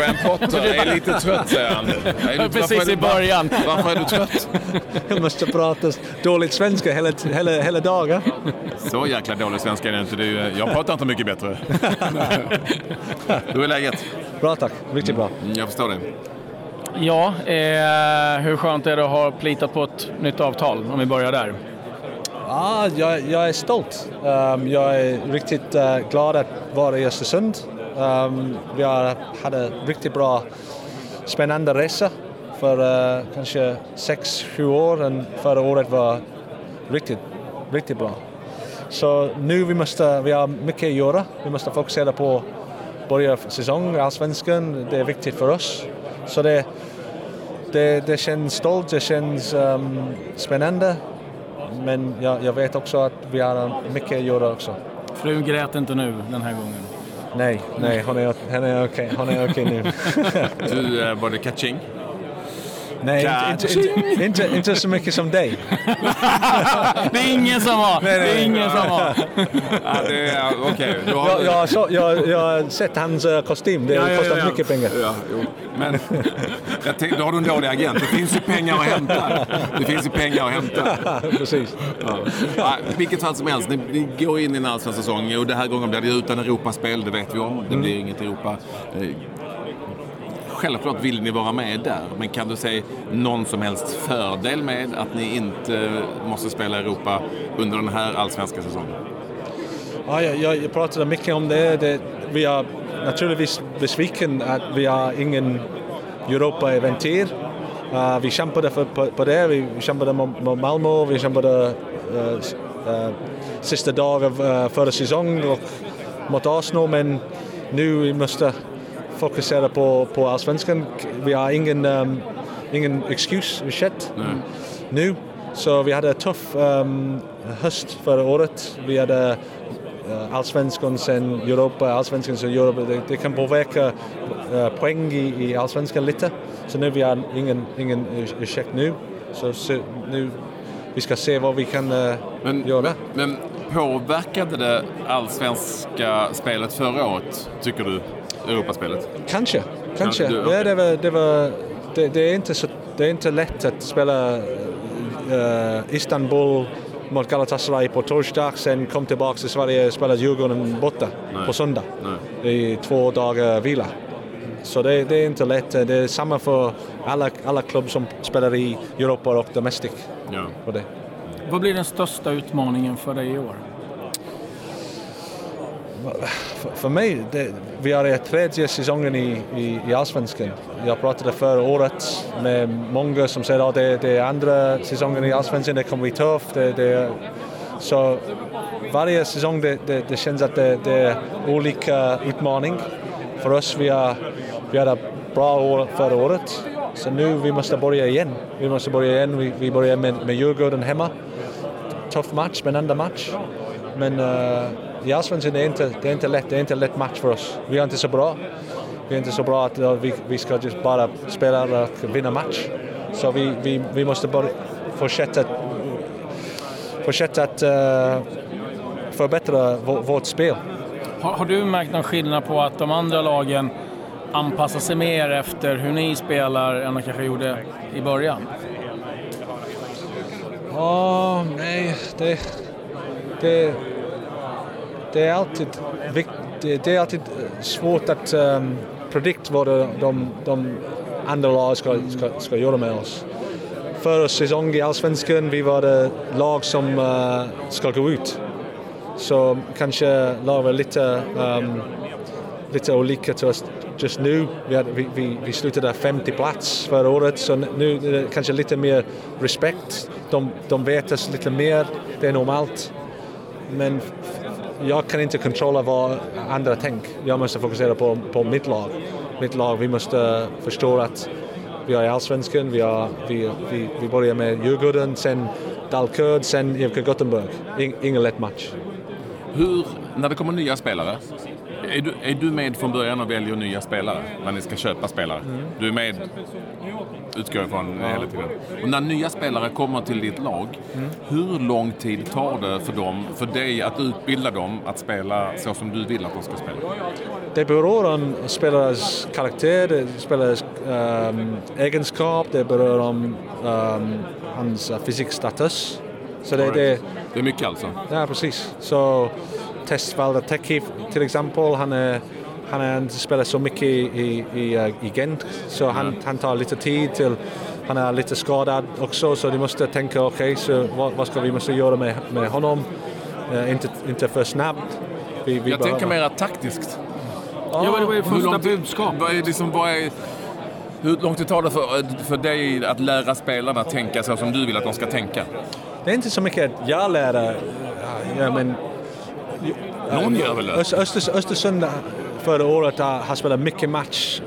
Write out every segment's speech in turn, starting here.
Graham Potter är lite trött säger han. Är du, Precis i början. Varför är du trött? Jag måste prata dåligt svenska hela, hela, hela dagen. Så jäkla dålig svenska är det inte. Du, jag pratar inte mycket bättre. Hur är läget? Bra tack, riktigt bra. Mm, Jag förstår det. Ja, eh, hur skönt är det att ha plitat på ett nytt avtal, om vi börjar där? Ja, jag, jag är stolt. Um, jag är riktigt uh, glad att vara i Östersund. Um, vi har hade riktigt bra, spännande resa för uh, kanske sex sju år. Och förra året var riktigt, riktigt bra. Så nu vi måste, vi har mycket att göra. Vi måste fokusera på börja säsong, allsvenskan. Det är viktigt för oss. Så det, det, det känns stolt, det känns um, spännande. Men jag, jag, vet också att vi har mycket att göra också. Frun grät inte nu den här gången? Nej, nej, hon är, hon är okej okay, okay nu. du, eh, var det catching? Nej, inte, inte, inte, inte, så mycket som dig. det är ingen som har. Nej, nej, det är ingen som har. ja, det är, okay. jag, jag, så, jag, jag har sett hans uh, kostym. Det ja, kostar ja, ja. mycket pengar. Ja, jo. Men jag tänkte, då har du en dålig agent. Det finns ju pengar att hämta. Det finns ju pengar att hämta. Precis. Ja. Ja, vilket fall som helst, ni, ni går in i en allsvensk säsong och den här gången blir det utan Europaspel, det vet vi om. Det blir mm. inget Europa självklart vill ni vara med där, men kan du se någon som helst fördel med att ni inte måste spela Europa under den här allsvenska säsongen? Ja, jag, jag pratade mycket om det. det vi är naturligtvis besviken att vi har ingen Europa-eventyr. Uh, vi kämpade för, på, på det. Vi, vi kämpade mot Malmö, vi kämpade uh, uh, sista dagen av uh, förra säsongen och mot Arsenal, men nu vi måste fokusera på, på allsvenskan. Vi har ingen, um, ingen excuse shit nu. Så vi hade en tuff um, höst förra året. Vi hade uh, allsvenskan, sen Europa, allsvenskan, sen Europa. Det, det kan påverka uh, poäng i, i allsvenskan lite. Så nu vi har ingen, ingen ursäkt nu. Så, så, nu vi ska se vad vi kan uh, men, göra. Men påverkade det allsvenska spelet förra året, tycker du? Europaspelet? Kanske, kanske. Ja, du, okay. det, var, det, var, det, det, är inte så, det är inte lätt att spela uh, Istanbul mot Galatasaray på torsdag, sen kom tillbaka till Sverige och spela Djurgården borta Nej. på söndag. Nej. I två dagar vila. Så det, det, är inte lätt. Det är samma för alla, alla klubbar som spelar i Europa och Domestic. Ja. det. Vad blir den största utmaningen för dig i år? För mig, det, vi är i tredje säsongen i, i, i Allsvenskan. Jag pratade förra året med många som säger att det, det är andra säsongen i Allsvenskan, det kommer bli tufft. Det, det, så varje säsong det, det, det känns att det, det är olika utmaning. För oss, vi, har, vi hade bra år förra året. Så nu vi måste börja igen. Vi måste börja igen. Vi, vi börjar med, med Djurgården hemma. Tuff match, spännande match. Men uh, i Allsvenskan är inte, det är inte lätt. Det är inte en lätt match för oss. Vi är inte så bra. Vi är inte så bra att vi, vi ska just bara spela och vinna match. Så vi, vi, vi måste bara fortsätta, fortsätta att uh, förbättra vårt spel. Har, har, du märkt någon skillnad på att de andra lagen anpassar sig mer efter hur ni spelar än de kanske gjorde i början? Ja, oh, nej. Det, det, det är alltid, det är alltid eh, svårt att um, predikt vad de, de andra lag ska, ska, ska göra med oss. Förra säsongen i Allsvenskan vi var det lag som uh, ska gå ut. Så kanske lag var lite, um, lite olika till oss just nu. Vi, hade, vi, vi, vi slutade 50 plats förra året så nu är det kanske lite mer respekt. De, de vet oss lite mer, det är normalt. Men jag kan inte kontrollera vad andra tänker. Jag måste fokusera på, på mitt lag. Mitt lag, vi måste förstå att vi är i Allsvenskan, vi, har, vi, vi, vi börjar med Djurgården, sen Dalkurd, sen IFK Gothenburg. In, ingen lätt match. Hur, när det kommer nya spelare, är du, är du med från början och väljer nya spelare när ni ska köpa spelare? Du är med, utgår jag ifrån, hela tiden. Och när nya spelare kommer till ditt lag, hur lång tid tar det för dem, för dig att utbilda dem att spela så som du vill att de ska spela? Det beror om spelarens karaktär, spelarens um, egenskap, det beror om um, hans fysikstatus. Så det, det, Det är mycket alltså? ja, precis. Så Test Valda Teki till exempel, han är han är inte spelar så mycket i, i, i, i Gent, så han, han tar lite tid till han är lite skadad också så de måste tänka okej, okay, så vad, vad ska vi måste göra med, med honom? Uh, inte, inte för snabbt. Vi, vi Jag tänker mer taktiskt. Ja, vad är Hur första lång tid- budskap? Vad är liksom, vad är, hur lång tid tar det för, för dig att lära spelarna att tänka så som du vill att de ska tänka? Det är inte så mycket att jag lär, ja, men Någon gör väl det? Öst, Östers, Östersund förra året har, spelat mycket match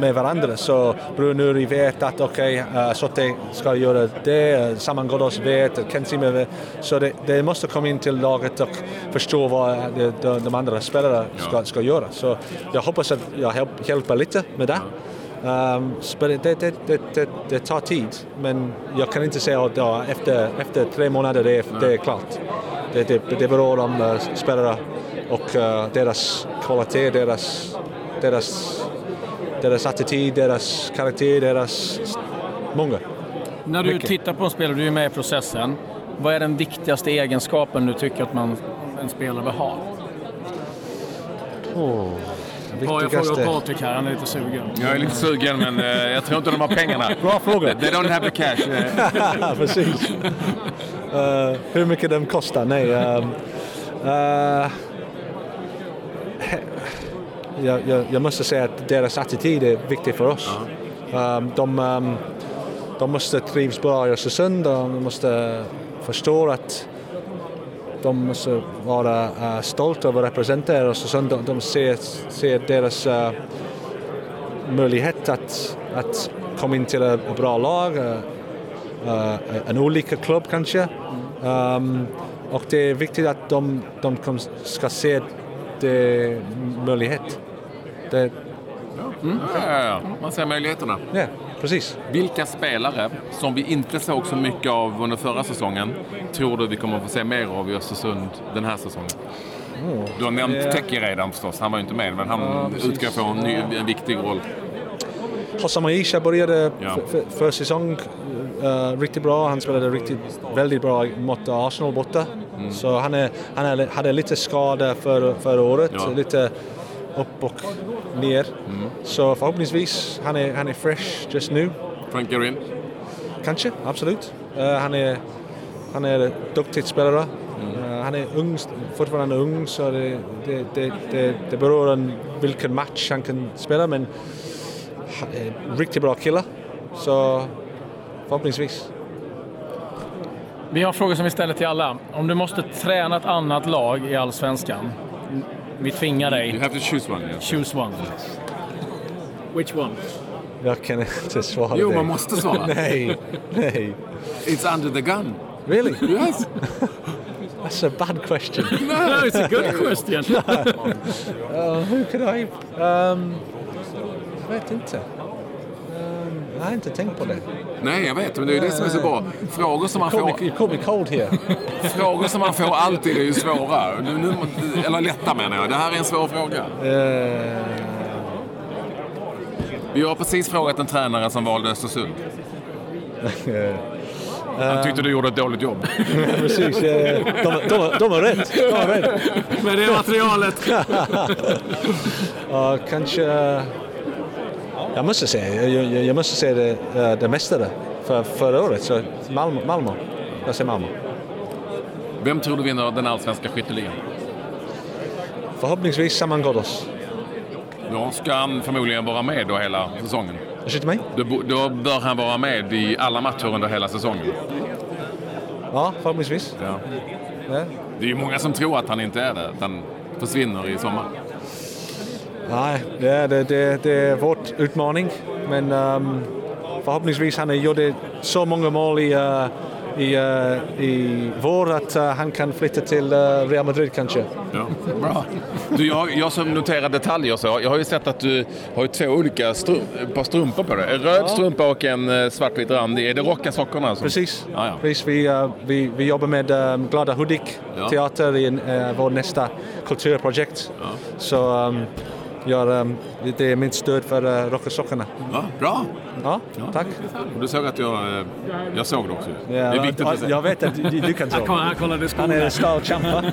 med varandra så Brunuri vet att okej, okay, uh, Sotte ska göra det, Saman Ghoddos vet, Kensime vet. Så det, det måste komma in till laget och förstå vad de, de, de andra spelarna ska, ska göra. Så jag hoppas att jag hjälp, hjälper lite med det. Um, det, det, det, det, tar tid, men jag kan inte säga att ja, efter, efter tre månader det är, det är klart. Det, det, det beror om uh, spelare och uh, deras kvalitet, deras, deras, deras attityd, deras karaktär, deras... Många. När du Mycket. tittar på en spelare, du är med i processen. Vad är den viktigaste egenskapen du tycker att man, en spelare bör ha? Oh, Ja, jag frågar Patrik här, han är lite sugen. Jag är lite sugen men eh, jag tror inte de har pengarna. Bra fråga. They don't have the cash. eh. Precis. Uh, hur mycket den kostar? Nej. Um, uh, jag, jag, jag måste säga att deras attityd är viktig för oss. Um, de, um, de måste trivas bra i Östersund och de måste förstå att de måste vara uh, stolta över att representera Östersund. De, de ser, ser deras uh, möjlighet att, att komma in till ett bra lag. Uh, en olika klubb kanske. Um, och det är viktigt att de, de ska se det möjlighet. Det, Ja, ja, ja. Man ser möjligheterna. ja, precis. Vilka spelare som vi inte såg så mycket av under förra säsongen tror du vi kommer att få se mer av i Östersund den här säsongen? Du har nämnt Ja. Teki redan förstås, han var ju inte med men han Ja, utgår från en, ny, en viktig roll. Hossam Aisha började Ja. för, säsong uh, riktigt bra. Han spelade riktigt, väldigt bra mot Arsenal borta. Så han, är, han är, hade lite skada för, förra året. Ja. Lite upp och ner. Så förhoppningsvis, han är, han är fresh just nu. Frank Gerin. Kanske, absolut. Eh, han, är, han är duktig spelare. Eh, han är ung, fortfarande ung så det, det, det, det, det beror om vilken match han kan spela men han är en riktigt bra kille. Så förhoppningsvis. Vi har frågor som vi ställer till alla. Om du måste träna ett annat lag i Allsvenskan, vi tvingar You have to choose one. Yes. choose one. Which one? Jag kan inte svara Jo, det. man måste svara. nej, nej. It's under the gun. Really? Yes. That's a bad question. No, it's a good question. Uh, who could I... Um, jag vet inte. Jag har inte tänkt på det. Nej, jag vet, men det är ju det som är så bra. Frågor som man får, you caught me cold here. frågor som man får alltid är ju svåra. Nu, nu, eller lätta menar jag. Det här är en svår fråga. Eh, Vi har precis frågat en tränare som valde Östersund. Han tyckte du gjorde ett dåligt jobb. Precis, eh, de, de, de har rätt. De har rätt. Med det materialet. Ja, kanske... Jag måste säga, jag, jag, måste säga det, eh, det mesta där för förra året. Så Malmö, Malmö. Jag säger Malmö. Vem tror du vinner den allsvenska skytteligan? Förhoppningsvis Saman Ghoddos. Då ska han förmodligen vara med då hela säsongen. Ursäkta mig? Då, då bör han vara med i alla matcher under hela säsongen. Ja, förhoppningsvis. Ja. Ja. Det är ju många som tror att han inte är det, att han försvinner i sommar. Nej, det, det, det, det är vår utmaning. Men um, förhoppningsvis han har gjort så många mål i, uh, i, uh, i vår att uh, han kan flytta till uh, Real Madrid kanske. Ja, bra. Du, jag, jag som noterar detaljer så, jag har ju sett att du har två olika strum, par strumpor på dig. En röd ja. strumpa och en svartvit randig. Är det Rocka-sockorna? Som... Precis. Ja, ja. Precis. Vi, vi, vi jobbar med um, Glada Hudik teater i uh, vår nästa kulturprojekt. Så um, gör, um, det är mitt stöd för uh, Rockersockorna. Ja, bra! Ja, ja, tack. Du såg att jag, uh, jag såg det också. Ja, det är viktigt att Jag vet att du, du kan såg. Han kollade Han är kämpa.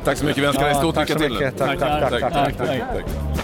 tack så mycket. Vi önskar dig stort lycka till. Tack, tack, tack. tack, tack, tack, tack.